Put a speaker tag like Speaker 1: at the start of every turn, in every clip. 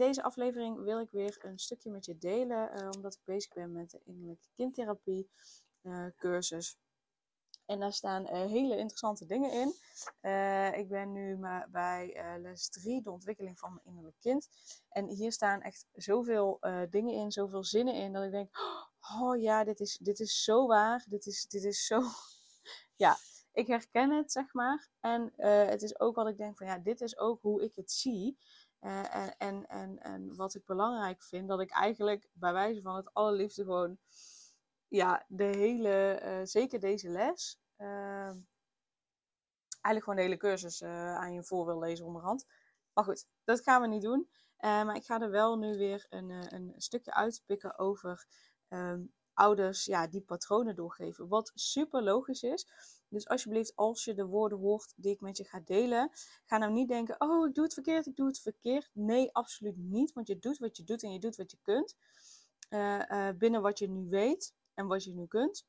Speaker 1: Deze aflevering wil ik weer een stukje met je delen, uh, omdat ik bezig ben met de innerlijke kindtherapie uh, cursus. En daar staan uh, hele interessante dingen in. ik ben nu bij les 3, de ontwikkeling van mijn innerlijk kind. En hier staan echt zoveel dingen in, zoveel zinnen in, dat ik denk, oh ja, dit is, dit is zo waar, dit is, dit is zo... ja, ik herken het, zeg maar. En het is ook wat ik denk van, ja, dit is ook hoe ik het zie. Uh, en, en, en, en wat ik belangrijk vind, dat ik eigenlijk bij wijze van het allerliefste gewoon, ja, de hele, uh, zeker deze les, uh, eigenlijk gewoon de hele cursus aan je voor wil lezen onderhand. Maar goed, dat gaan we niet doen. maar ik ga er wel nu weer een, een stukje uitpikken over um, ouders ja, die patronen doorgeven. Wat super logisch is. Dus alsjeblieft, als je de woorden hoort die ik met je ga delen, ga nou niet denken: oh, ik doe het verkeerd, ik doe het verkeerd. Nee, absoluut niet. Want je doet wat je doet en je doet wat je kunt. Uh, uh, binnen wat je nu weet en wat je nu kunt.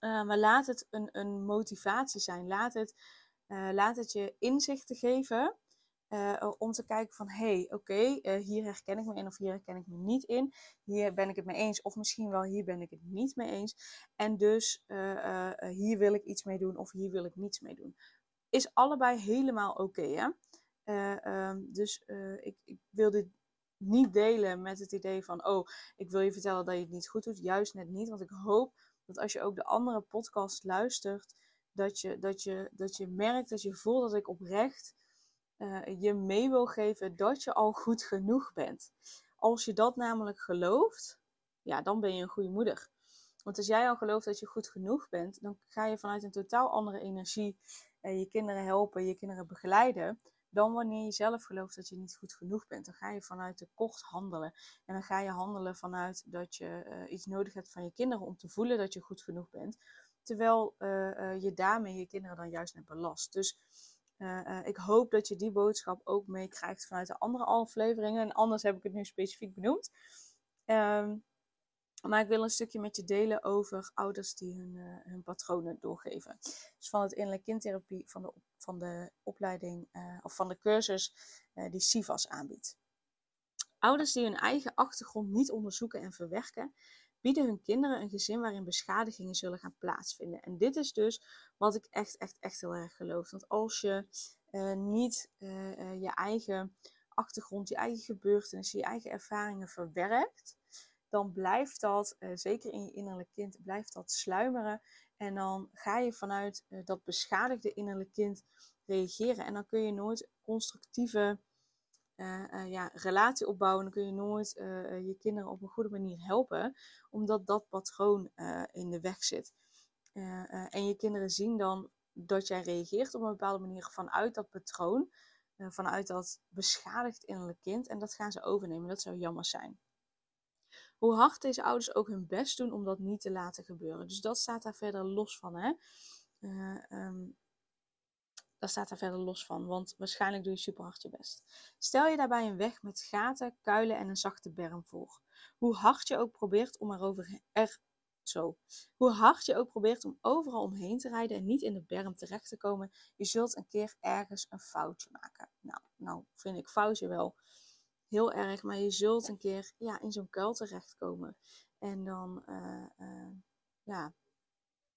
Speaker 1: Uh, maar laat het een, een motivatie zijn. Laat het, laat het je inzichten geven uh, om te kijken van, hé, hey, oké, uh, hier herken ik me in of hier herken ik me niet in. Hier ben ik het mee eens of misschien wel hier ben ik het niet mee eens. En dus uh, hier wil ik iets mee doen of hier wil ik niets mee doen. Is allebei helemaal oké, hè? Um, dus ik, ik wil dit niet delen met het idee van, oh, ik wil je vertellen dat je het niet goed doet. Juist net niet, want ik hoop dat als je ook de andere podcast luistert, dat je, dat je, dat je merkt, dat je voelt dat ik oprecht uh, je mee wil geven dat je al goed genoeg bent. Als je dat namelijk gelooft, ja, dan ben je een goede moeder. Want als jij al gelooft dat je goed genoeg bent, dan ga je vanuit een totaal andere energie uh, je kinderen helpen, je kinderen begeleiden. Dan wanneer je zelf gelooft dat je niet goed genoeg bent. Dan ga je vanuit tekort handelen. En dan ga je handelen vanuit dat je uh, iets nodig hebt van je kinderen om te voelen dat je goed genoeg bent. Terwijl je daarmee je kinderen dan juist net belast. Dus uh, uh, ik hoop dat je die boodschap ook meekrijgt vanuit de andere afleveringen. En anders heb ik het nu specifiek benoemd. Um, maar ik wil een stukje met je delen over ouders die hun, uh, hun patronen doorgeven. Dus van het innerlijke kindtherapie van de, van de opleiding of van de cursus die SIVAS aanbiedt. Ouders die hun eigen achtergrond niet onderzoeken en verwerken, bieden hun kinderen een gezin waarin beschadigingen zullen gaan plaatsvinden. En dit is dus wat ik echt, echt, echt heel erg geloof. Want als je uh, niet uh, uh, je eigen achtergrond, je eigen gebeurtenissen, je eigen ervaringen verwerkt, dan blijft dat, zeker in je innerlijk kind, blijft dat sluimeren. En dan ga je vanuit dat beschadigde innerlijk kind reageren. En dan kun je nooit constructieve uh, uh, ja, relatie opbouwen, dan kun je nooit uh, je kinderen op een goede manier helpen, omdat dat patroon in de weg zit. en je kinderen zien dan dat jij reageert op een bepaalde manier vanuit dat patroon, vanuit dat beschadigd innerlijk kind, en dat gaan ze overnemen. Dat zou jammer zijn. Hoe hard deze ouders ook hun best doen om dat niet te laten gebeuren. Dus dat staat daar verder los van. Hè? Um, staat daar verder los van, want waarschijnlijk doe je super hard je best. Stel je daarbij een weg met gaten, kuilen en een zachte berm voor. Hoe hard je ook probeert om erover er, zo. Hoe hard je ook probeert om overal omheen te rijden en niet in de berm terecht te komen, je zult een keer ergens een foutje maken. Nou, nou vind ik foutje wel heel erg, maar je zult een keer ja, in zo'n kuil terechtkomen. En dan, uh, uh, ja,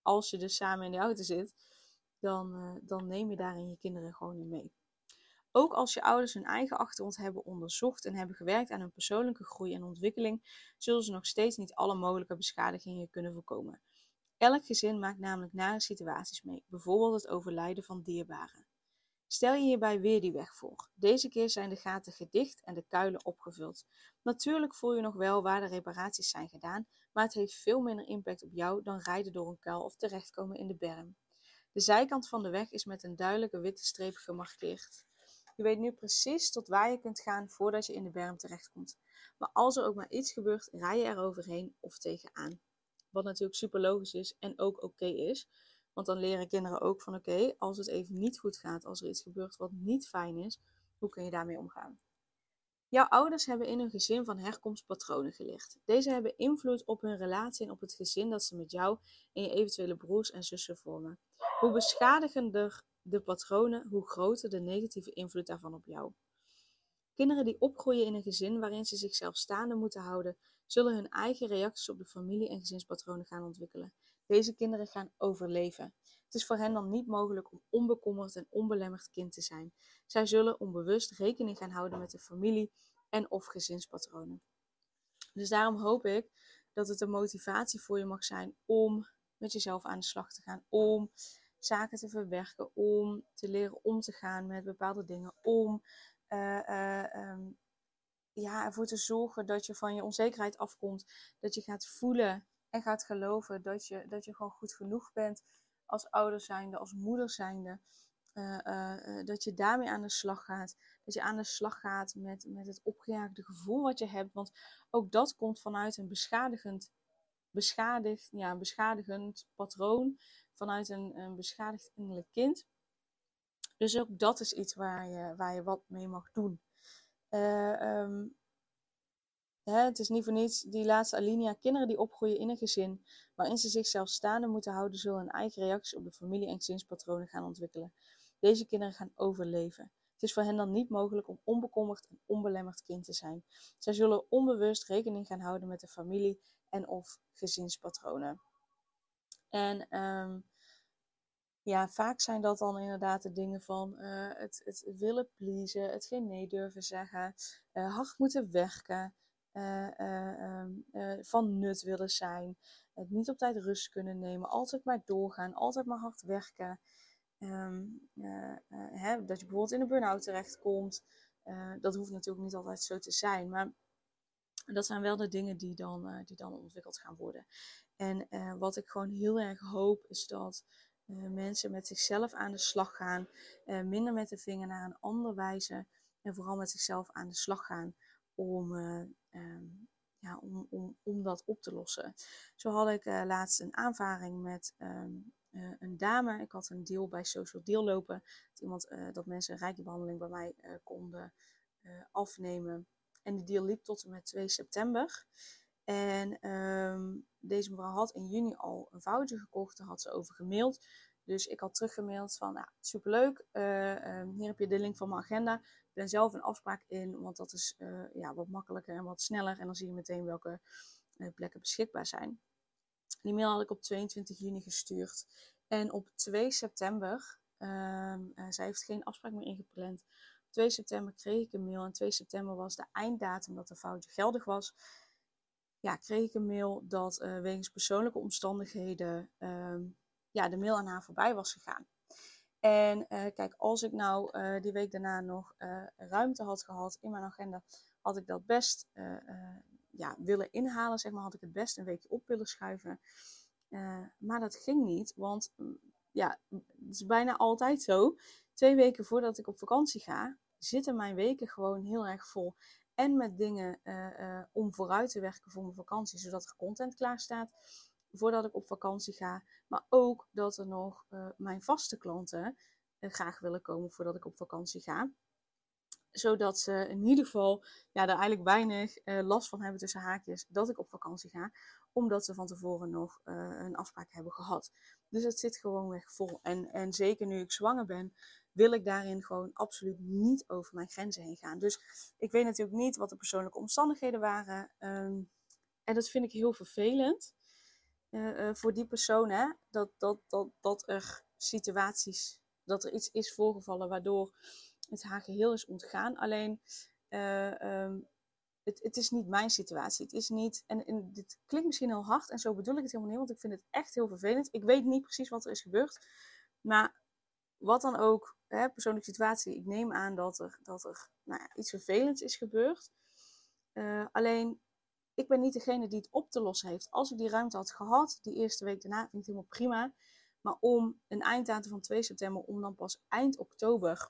Speaker 1: als je dus samen in de auto zit, dan, uh, dan neem je daarin je kinderen gewoon in mee. Ook als je ouders hun eigen achtergrond hebben onderzocht en hebben gewerkt aan hun persoonlijke groei en ontwikkeling, zullen ze nog steeds niet alle mogelijke beschadigingen kunnen voorkomen. Elk gezin maakt namelijk nare situaties mee, bijvoorbeeld het overlijden van dierbaren. Stel je hierbij weer die weg voor. Deze keer zijn de gaten gedicht en de kuilen opgevuld. Natuurlijk voel je nog wel waar de reparaties zijn gedaan, maar het heeft veel minder impact op jou dan rijden door een kuil of terechtkomen in de berm. De zijkant van de weg is met een duidelijke witte streep gemarkeerd. Je weet nu precies tot waar je kunt gaan voordat je in de berm terechtkomt. Maar als er ook maar iets gebeurt, rij je er overheen of tegenaan. Wat natuurlijk super logisch is en ook oké is. Want dan leren kinderen ook van oké, als het even niet goed gaat, als er iets gebeurt wat niet fijn is, hoe kun je daarmee omgaan? Jouw ouders hebben in hun gezin van herkomst patronen geleerd. Deze hebben invloed op hun relatie en op het gezin dat ze met jou en je eventuele broers en zussen vormen. Hoe beschadigender de patronen, hoe groter de negatieve invloed daarvan op jou. Kinderen die opgroeien in een gezin waarin ze zichzelf staande moeten houden, zullen hun eigen reacties op de familie- en gezinspatronen gaan ontwikkelen. Deze kinderen gaan overleven. Het is voor hen dan niet mogelijk om onbekommerd en onbelemmerd kind te zijn. Zij zullen onbewust rekening gaan houden met de familie- en of gezinspatronen. Dus daarom hoop ik dat het een motivatie voor je mag zijn om met jezelf aan de slag te gaan, om zaken te verwerken, om te leren om te gaan met bepaalde dingen, om uh, uh, um, ja, ervoor te zorgen dat je van je onzekerheid afkomt, dat je gaat voelen en gaat geloven dat je, dat je gewoon goed genoeg bent als ouder zijnde, als moeder zijnde. Uh, dat je daarmee aan de slag gaat. Dat je aan de slag gaat met, met het opgejaagde gevoel wat je hebt. Want ook dat komt vanuit een beschadigend, beschadigd, ja, beschadigend patroon. Vanuit een, een beschadigd innerlijk kind. Dus ook dat is iets waar je, waar je wat mee mag doen. Uh, hè, het is niet voor niets die laatste alinea. Kinderen die opgroeien in een gezin waarin ze zichzelf staande moeten houden, zullen een eigen reactie op de familie- en gezinspatronen gaan ontwikkelen. Deze kinderen gaan overleven. Het is voor hen dan niet mogelijk om onbekommerd en onbelemmerd kind te zijn. Zij zullen onbewust rekening gaan houden met de familie- en of gezinspatronen. En um, ja, vaak zijn dat dan inderdaad de dingen van uh, het, het willen pleasen, het geen nee durven zeggen, uh, hard moeten werken, uh, van nut willen zijn, het niet op tijd rust kunnen nemen, altijd maar doorgaan, altijd maar hard werken. Um, hè, dat je bijvoorbeeld in een burn-out terechtkomt. dat hoeft natuurlijk niet altijd zo te zijn, maar dat zijn wel de dingen die dan, die dan ontwikkeld gaan worden. En wat ik gewoon heel erg hoop is dat uh, mensen met zichzelf aan de slag gaan, uh, minder met de vinger naar een ander wijzen en vooral met zichzelf aan de slag gaan om, uh, um, ja, om, om, om dat op te lossen. Zo had ik laatst een aanvaring met um, een dame. Ik had een deal bij Social Deal lopen. Dat, iemand, dat mensen een rijkebehandeling bij mij konden afnemen. En die deal liep tot en met 2 september. En um, deze mevrouw had in juni al een voucher gekocht, daar had ze over gemaild. Dus ik had teruggemaild van, nou, superleuk, uh, um, hier heb je de link van mijn agenda. Ik ben zelf een afspraak in, want dat is uh, ja, wat makkelijker en wat sneller. En dan zie je meteen welke uh, plekken beschikbaar zijn. Die mail had ik op 22 juni gestuurd. En op 2 september, um, zij heeft geen afspraak meer ingepland. Op 2 september kreeg ik een mail en 2 september was de einddatum dat de foutje geldig was ja, kreeg ik een mail dat uh, wegens persoonlijke omstandigheden um, ja, de mail aan haar voorbij was gegaan. En uh, kijk, als ik nou uh, die week daarna nog ruimte had gehad in mijn agenda, had ik dat best ja, willen inhalen, zeg maar, had ik het best een weekje op willen schuiven. maar dat ging niet, want mm, ja, het is bijna altijd zo. Twee weken voordat ik op vakantie ga, zitten mijn weken gewoon heel erg vol en met dingen uh, uh, om vooruit te werken voor mijn vakantie, zodat er content klaar staat voordat ik op vakantie ga. Maar ook dat er nog uh, mijn vaste klanten graag willen komen voordat ik op vakantie ga. Zodat ze in ieder geval ja, er eigenlijk weinig last van hebben tussen haakjes dat ik op vakantie ga. Omdat ze van tevoren nog een afspraak hebben gehad. Dus het zit gewoon weg vol. En, en zeker nu ik zwanger ben, wil ik daarin gewoon absoluut niet over mijn grenzen heen gaan. Dus ik weet natuurlijk niet wat de persoonlijke omstandigheden waren. Um, en dat vind ik heel vervelend uh, uh, voor die persoon. Hè? Dat, dat, dat, dat er situaties, dat er iets is voorgevallen waardoor het haar geheel is ontgaan. Alleen, uh, um, het, is niet mijn situatie. Het is niet, en, dit klinkt misschien heel hard en zo bedoel ik het helemaal niet, want ik vind het echt heel vervelend. Ik weet niet precies wat er is gebeurd. Maar wat dan ook, hè, persoonlijke situatie, ik neem aan dat er, dat er nou ja, iets vervelends is gebeurd. Uh, alleen, ik ben niet degene die het op te lossen heeft. Als ik die ruimte had gehad, die eerste week daarna, vind ik het helemaal prima. Maar om een einddatum van 2 september, om dan pas eind oktober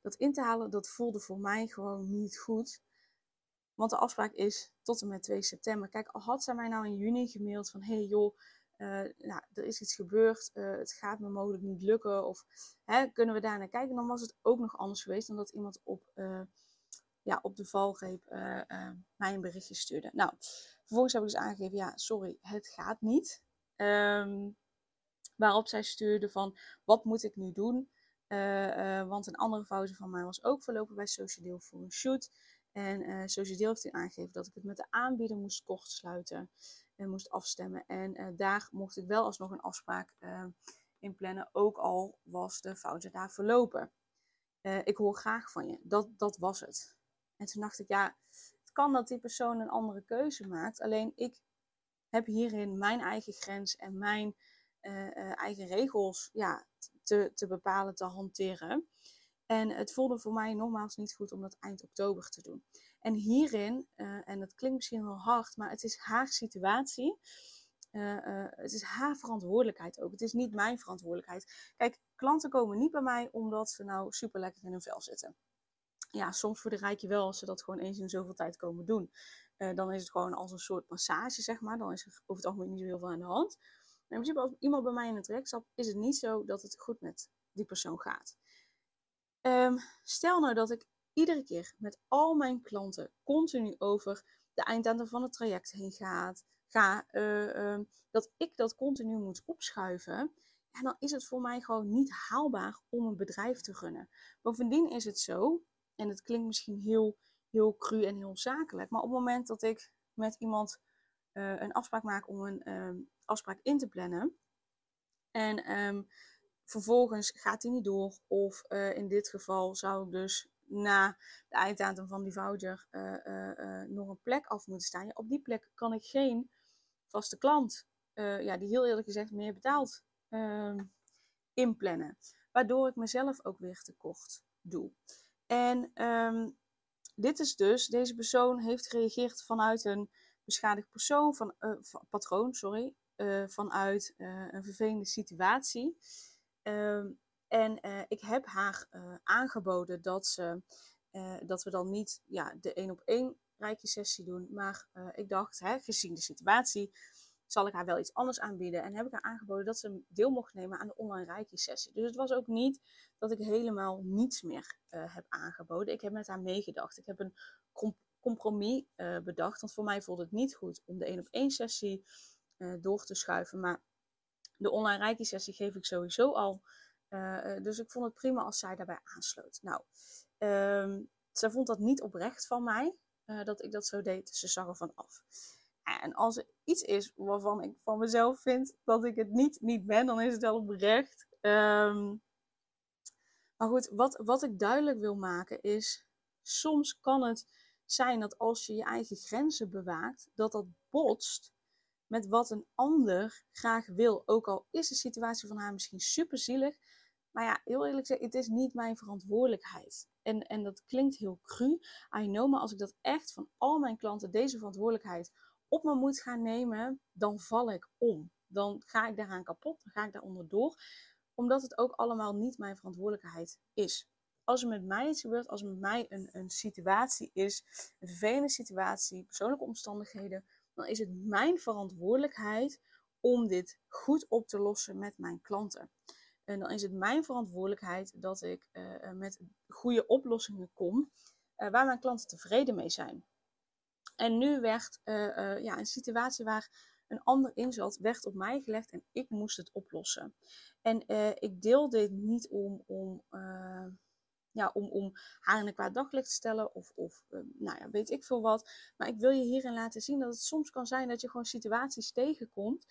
Speaker 1: dat in te halen, dat voelde voor mij gewoon niet goed. Want de afspraak is tot en met 2 september. Kijk, al had zij mij nou in juni gemaild van... hey joh, nou, er is iets gebeurd, het gaat me mogelijk niet lukken... of hè, kunnen we daar naar kijken, dan was het ook nog anders geweest... dan dat iemand op ja, op de valgreep mij een berichtje stuurde. Nou, vervolgens heb ik dus aangegeven, ja, sorry, het gaat niet. Um, waarop zij stuurde van, wat moet ik nu doen? Uh, want een andere foutje van mij was ook verlopen bij Social voor een shoot. En uh, heeft toen aangegeven dat ik het met de aanbieder moest kortsluiten en moest afstemmen. En daar mocht ik wel alsnog een afspraak in plannen, ook al was de fout daar verlopen. ik hoor graag van je. Dat, dat was het. En toen dacht ik, ja, het kan dat die persoon een andere keuze maakt. Alleen ik heb hierin mijn eigen grens en mijn eigen regels ja, te, te bepalen, te hanteren. En het voelde voor mij nogmaals niet goed om dat eind oktober te doen. En hierin, uh, en dat klinkt misschien wel hard, maar het is haar situatie. het is haar verantwoordelijkheid ook. Het is niet mijn verantwoordelijkheid. Kijk, klanten komen niet bij mij omdat ze nou super lekker in hun vel zitten ja, soms voor de rijkje wel als ze dat gewoon eens in zoveel tijd komen doen. Dan is het gewoon als een soort massage, zeg maar. Dan is er over het algemeen niet zo heel veel aan de hand. In principe, als iemand bij mij in het traject stapt, is het niet zo dat het goed met die persoon gaat. Um, stel nou dat ik iedere keer met al mijn klanten continu over de einddatum van het traject heen gaat, ga, uh, uh, dat ik dat continu moet opschuiven, ja, dan is het voor mij gewoon niet haalbaar om een bedrijf te runnen. Bovendien is het zo en het klinkt misschien heel, heel cru en heel zakelijk. Maar op het moment dat ik met iemand uh, een afspraak maak om een um, afspraak in te plannen. En um, vervolgens gaat die niet door. Of uh, in dit geval zou ik dus na de einddatum van die voucher uh, nog een plek af moeten staan. Op die plek kan ik geen vaste klant, ja, die heel eerlijk gezegd meer betaalt, ehm, inplannen. Waardoor ik mezelf ook weer tekort doe. En dit is dus, deze persoon heeft gereageerd vanuit een beschadigd persoon, van, uh, patroon, sorry, uh, vanuit uh, een vervelende situatie. Um, en ik heb haar aangeboden dat, ze, dat we dan niet ja, de één op één rijke sessie doen, maar ik dacht, hè, gezien de situatie, zal ik haar wel iets anders aanbieden. En heb ik haar aangeboden dat ze deel mocht nemen aan de online Reiki-sessie. Dus het was ook niet dat ik helemaal niets meer heb aangeboden. Ik heb met haar meegedacht. Ik heb een compromis uh, bedacht. Want voor mij voelde het niet goed om de één op één sessie uh, door te schuiven. Maar de online Reiki-sessie geef ik sowieso al. dus ik vond het prima als zij daarbij aansloot. Nou, um, zij vond dat niet oprecht van mij. dat ik dat zo deed. Ze zag er van af. En als er iets is waarvan ik van mezelf vind dat ik het niet, niet ben, dan is het wel oprecht. Um, maar goed, wat, wat ik duidelijk wil maken is, soms kan het zijn dat als je je eigen grenzen bewaakt, dat dat botst met wat een ander graag wil. Ook al is de situatie van haar misschien super zielig. Maar ja, heel eerlijk gezegd, het is niet mijn verantwoordelijkheid. En, en dat klinkt heel cru. I know, maar als ik dat echt van al mijn klanten deze verantwoordelijkheid op me moet gaan nemen, dan val ik om. Dan ga ik daaraan kapot, dan ga ik daar onderdoor, omdat het ook allemaal niet mijn verantwoordelijkheid is. Als er met mij iets gebeurt, als er met mij een, een situatie is, een vervelende situatie, persoonlijke omstandigheden, dan is het mijn verantwoordelijkheid om dit goed op te lossen met mijn klanten. En dan is het mijn verantwoordelijkheid dat ik uh, met goede oplossingen kom uh, waar mijn klanten tevreden mee zijn. En nu werd ja, een situatie waar een ander in zat, werd op mij gelegd en ik moest het oplossen. En ik deel dit niet om, om, ja, om, om haar in een kwaad daglicht te stellen of, of nou ja, weet ik veel wat. Maar ik wil je hierin laten zien dat het soms kan zijn dat je gewoon situaties tegenkomt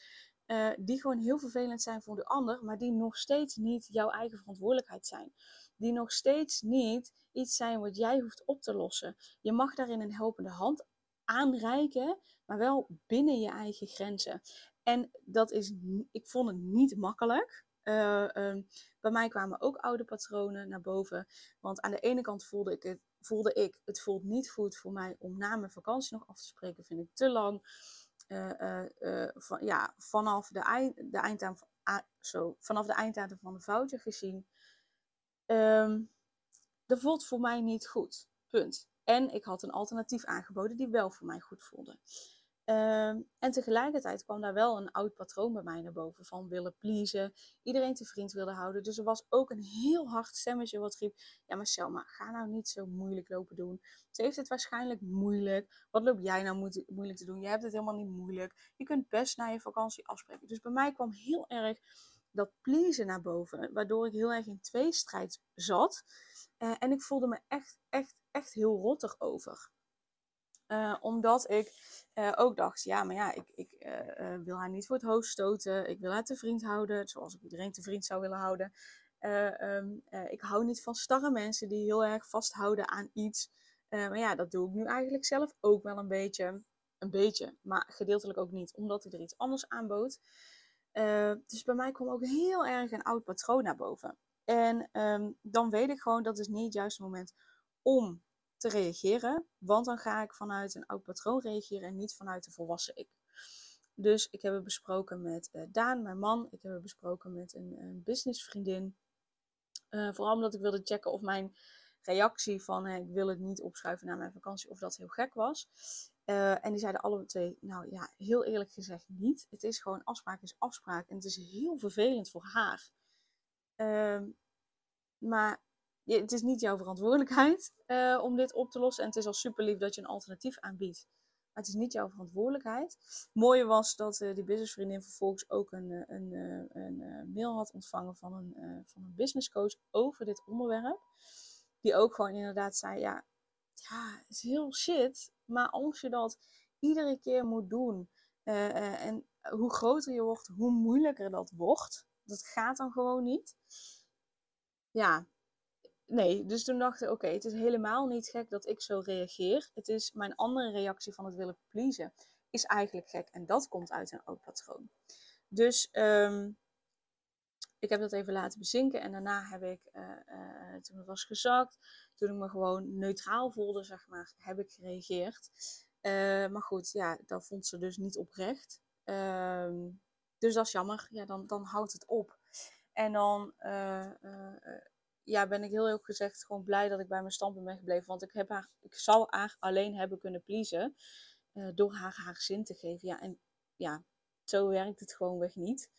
Speaker 1: uh, die gewoon heel vervelend zijn voor de ander, maar die nog steeds niet jouw eigen verantwoordelijkheid zijn. Die nog steeds niet iets zijn wat jij hoeft op te lossen. Je mag daarin een helpende hand aanreiken, maar wel binnen je eigen grenzen. En dat is, ik vond het niet makkelijk. Uh, bij mij kwamen ook oude patronen naar boven. Want aan de ene kant voelde ik het, voelde ik, het voelt niet goed voor mij om na mijn vakantie nog af te spreken. Vind ik te lang. Uh, uh, van, ja, vanaf de, eind, de einddatum, zo, vanaf de einddatum van de voucher gezien ehm, dat voelt voor mij niet goed. Punt. En ik had een alternatief aangeboden die wel voor mij goed voelde. Ehm, en tegelijkertijd kwam daar wel een oud patroon bij mij naar boven van willen pleasen, iedereen te vriend willen houden. Dus er was ook een heel hard stemmetje wat riep, ja maar Selma, ga nou niet zo moeilijk lopen doen. Ze heeft het waarschijnlijk moeilijk. Wat loop jij nou moeilijk te doen? Je hebt het helemaal niet moeilijk. Je kunt best naar je vakantie afspreken. Dus bij mij kwam heel erg dat pleasen naar boven, waardoor ik heel erg in tweestrijd zat. Uh, en ik voelde me echt, echt, echt heel rottig over. Uh, omdat ik uh, ook dacht, ja, maar ja, ik, ik uh, wil haar niet voor het hoofd stoten. Ik wil haar te vriend houden, zoals ik iedereen te vriend zou willen houden. Um, ik hou niet van starre mensen die heel erg vasthouden aan iets. maar ja, dat doe ik nu eigenlijk zelf ook wel een beetje. Een beetje, maar gedeeltelijk ook niet, omdat ik er iets anders aanbood. dus bij mij kwam ook heel erg een oud patroon naar boven. En um, dan weet ik gewoon dat het niet het juiste moment om te reageren. Want dan ga ik vanuit een oud patroon reageren en niet vanuit de volwassen ik. Dus ik heb het besproken met uh, Daan, mijn man. Ik heb het besproken met een, een businessvriendin. Uh, vooral omdat ik wilde checken of mijn reactie van ik wil het niet opschuiven naar mijn vakantie, of dat heel gek was. En die zeiden alle twee, nou ja, heel eerlijk gezegd niet. Het is gewoon afspraak is afspraak en het is heel vervelend voor haar. Ehm, maar het is niet jouw verantwoordelijkheid uh, om dit op te lossen. En het is al super lief dat je een alternatief aanbiedt. Maar het is niet jouw verantwoordelijkheid. mooie was dat uh, die businessvriendin vervolgens ook een, eh, een, een, mail had ontvangen van een, van een over dit onderwerp. Die ook gewoon inderdaad zei, ja, ja, het is heel shit. Maar als je dat iedere keer moet doen. en hoe groter je wordt, hoe moeilijker dat wordt. Dat gaat dan gewoon niet. Ja, nee, dus toen dacht ik, oké, het is helemaal niet gek dat ik zo reageer. Het is mijn andere reactie van het willen pleasen, is eigenlijk gek. En dat komt uit een oud patroon. Dus um, ik heb dat even laten bezinken. En daarna heb ik, uh, uh, toen het was gezakt, toen ik me gewoon neutraal voelde, zeg maar, heb ik gereageerd. Uh, maar goed, ja, dat vond ze dus niet oprecht. Um, dus dat is jammer. Ja, dan, dan houdt het op. En dan ja, ben ik heel heel gezegd gewoon blij dat ik bij mijn standpunt ben gebleven. Want ik, heb haar, ik zou haar alleen hebben kunnen pleasen uh, door haar haar zin te geven. Ja, en ja, zo werkt het gewoonweg niet.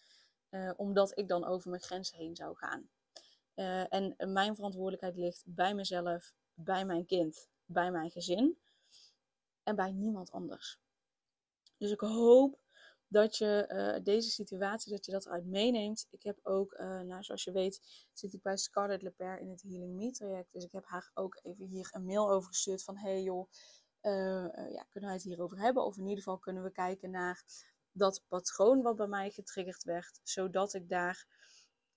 Speaker 1: Uh, omdat ik dan over mijn grens heen zou gaan. Uh, en mijn verantwoordelijkheid ligt bij mezelf, bij mijn kind, bij mijn gezin en bij niemand anders. Dus ik hoop dat je uh, deze situatie, dat je dat eruit meeneemt. Ik heb ook, uh, nou, zoals je weet, zit ik bij Scarlett Leper in het Healing Me traject. Dus ik heb haar ook even hier een mail over gestuurd van, hey joh, uh, ja, kunnen wij het hierover hebben? Of in ieder geval kunnen we kijken naar dat patroon wat bij mij getriggerd werd, zodat ik daar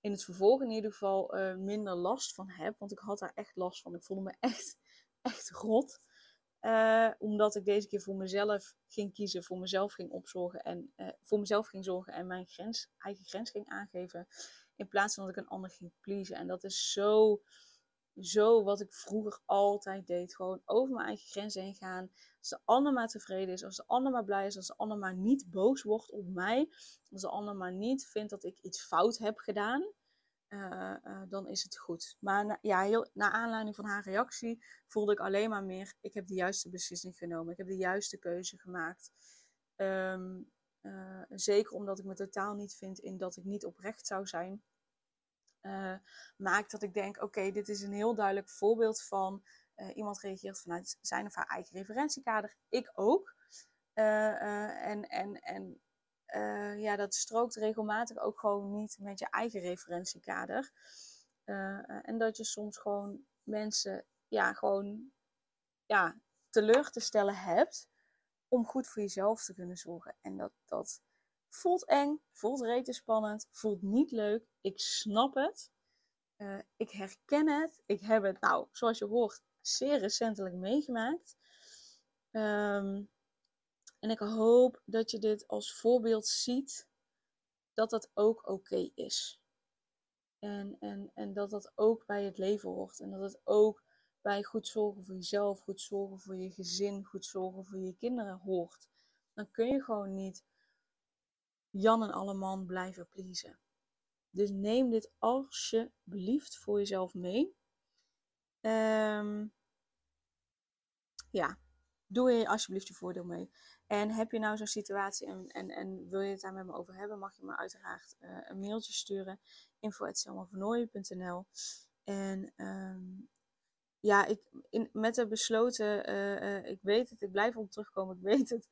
Speaker 1: in het vervolg in ieder geval minder last van heb. Want ik had daar echt last van. Ik voelde me echt, echt rot. Uh, omdat ik deze keer voor mezelf ging kiezen, voor mezelf ging opzorgen en uh, voor mezelf ging zorgen en mijn grens, eigen grens ging aangeven. In plaats van dat ik een ander ging pleasen. En dat is zo, zo wat ik vroeger altijd deed. Gewoon over mijn eigen grens heen gaan. Als de ander maar tevreden is, als de ander maar blij is, als de ander maar niet boos wordt op mij. Als de ander maar niet vindt dat ik iets fout heb gedaan. Uh, uh, dan is het goed. Maar na, ja, heel, naar aanleiding van haar reactie voelde ik alleen maar meer: ik heb de juiste beslissing genomen. Ik heb de juiste keuze gemaakt. Um, uh, zeker omdat ik me totaal niet vind in dat ik niet oprecht zou zijn. maakt dat ik denk: oké, dit is een heel duidelijk voorbeeld van iemand reageert vanuit zijn of haar eigen referentiekader. Ik ook. en, en, en uh, ja, dat strookt regelmatig ook gewoon niet met je eigen referentiekader. Uh, en dat je soms gewoon mensen ja, gewoon ja, teleur te stellen hebt om goed voor jezelf te kunnen zorgen. En dat, dat voelt eng, voelt rete spannend, voelt niet leuk. Ik snap het. Uh, ik herken het. Ik heb het, nou, zoals je hoort, zeer recentelijk meegemaakt. Um, en ik hoop dat je dit als voorbeeld ziet dat dat ook oké is. En, en, en dat dat ook bij het leven hoort. En dat het ook bij goed zorgen voor jezelf, goed zorgen voor je gezin, goed zorgen voor je kinderen hoort. Dan kun je gewoon niet Jan en alle man blijven pleasen. Dus neem dit alsjeblieft voor jezelf mee. Ehm, ja, doe je alsjeblieft je voordeel mee. En heb je nou zo'n situatie en, en, en wil je het daar met me over hebben, mag je me uiteraard uh, een mailtje sturen. info.selmavernooien.nl En um, ja, ik, in, met de besloten, uh, uh, ik weet het, ik blijf op terugkomen, ik weet het.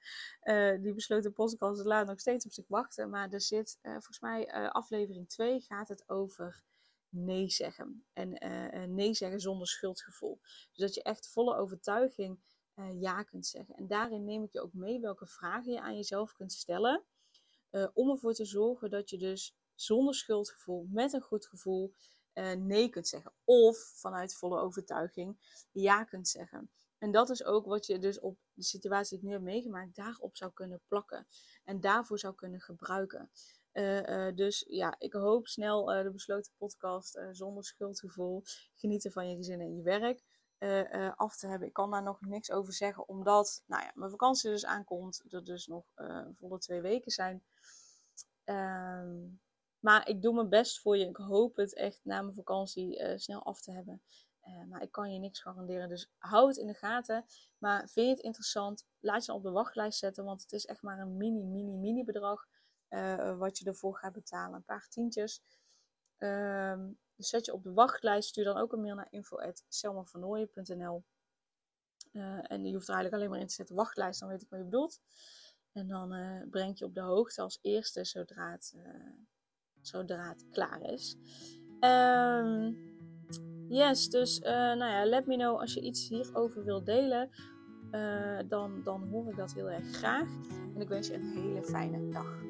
Speaker 1: Die besloten podcast laat nog steeds op zich wachten. Maar er zit, volgens mij, aflevering 2 gaat het over nee zeggen. En nee zeggen zonder schuldgevoel. Dus dat je echt volle overtuiging ja kunt zeggen. En daarin neem ik je ook mee welke vragen je aan jezelf kunt stellen. om ervoor te zorgen dat je dus zonder schuldgevoel, met een goed gevoel, uh, nee kunt zeggen. Of vanuit volle overtuiging ja kunt zeggen. En dat is ook wat je dus op de situatie die ik nu heb meegemaakt, daarop zou kunnen plakken. En daarvoor zou kunnen gebruiken. Dus ja, ik hoop snel de besloten podcast zonder schuldgevoel, genieten van je gezin en je werk af te hebben. Ik kan daar nog niks over zeggen, omdat nou ja, mijn vakantie dus aankomt. Er dus nog volle twee weken zijn. Ehm maar ik doe mijn best voor je. Ik hoop het echt na mijn vakantie snel af te hebben. Maar ik kan je niks garanderen. Dus hou het in de gaten. Maar vind je het interessant? Laat je dan op de wachtlijst zetten. Want het is echt maar een mini, mini, mini bedrag. Wat je ervoor gaat betalen. Een paar tientjes. Um, dus zet je op de wachtlijst. Stuur dan ook een mail naar info.selmavernooien.nl En je hoeft er eigenlijk alleen maar in te zetten wachtlijst. Dan weet ik wat je bedoelt. En dan breng je op de hoogte als eerste zodra het zodra het klaar is. Um, yes, dus nou ja, let me know als je iets hierover wilt delen. Dan, dan hoor ik dat heel erg graag. En ik wens je een hele fijne dag.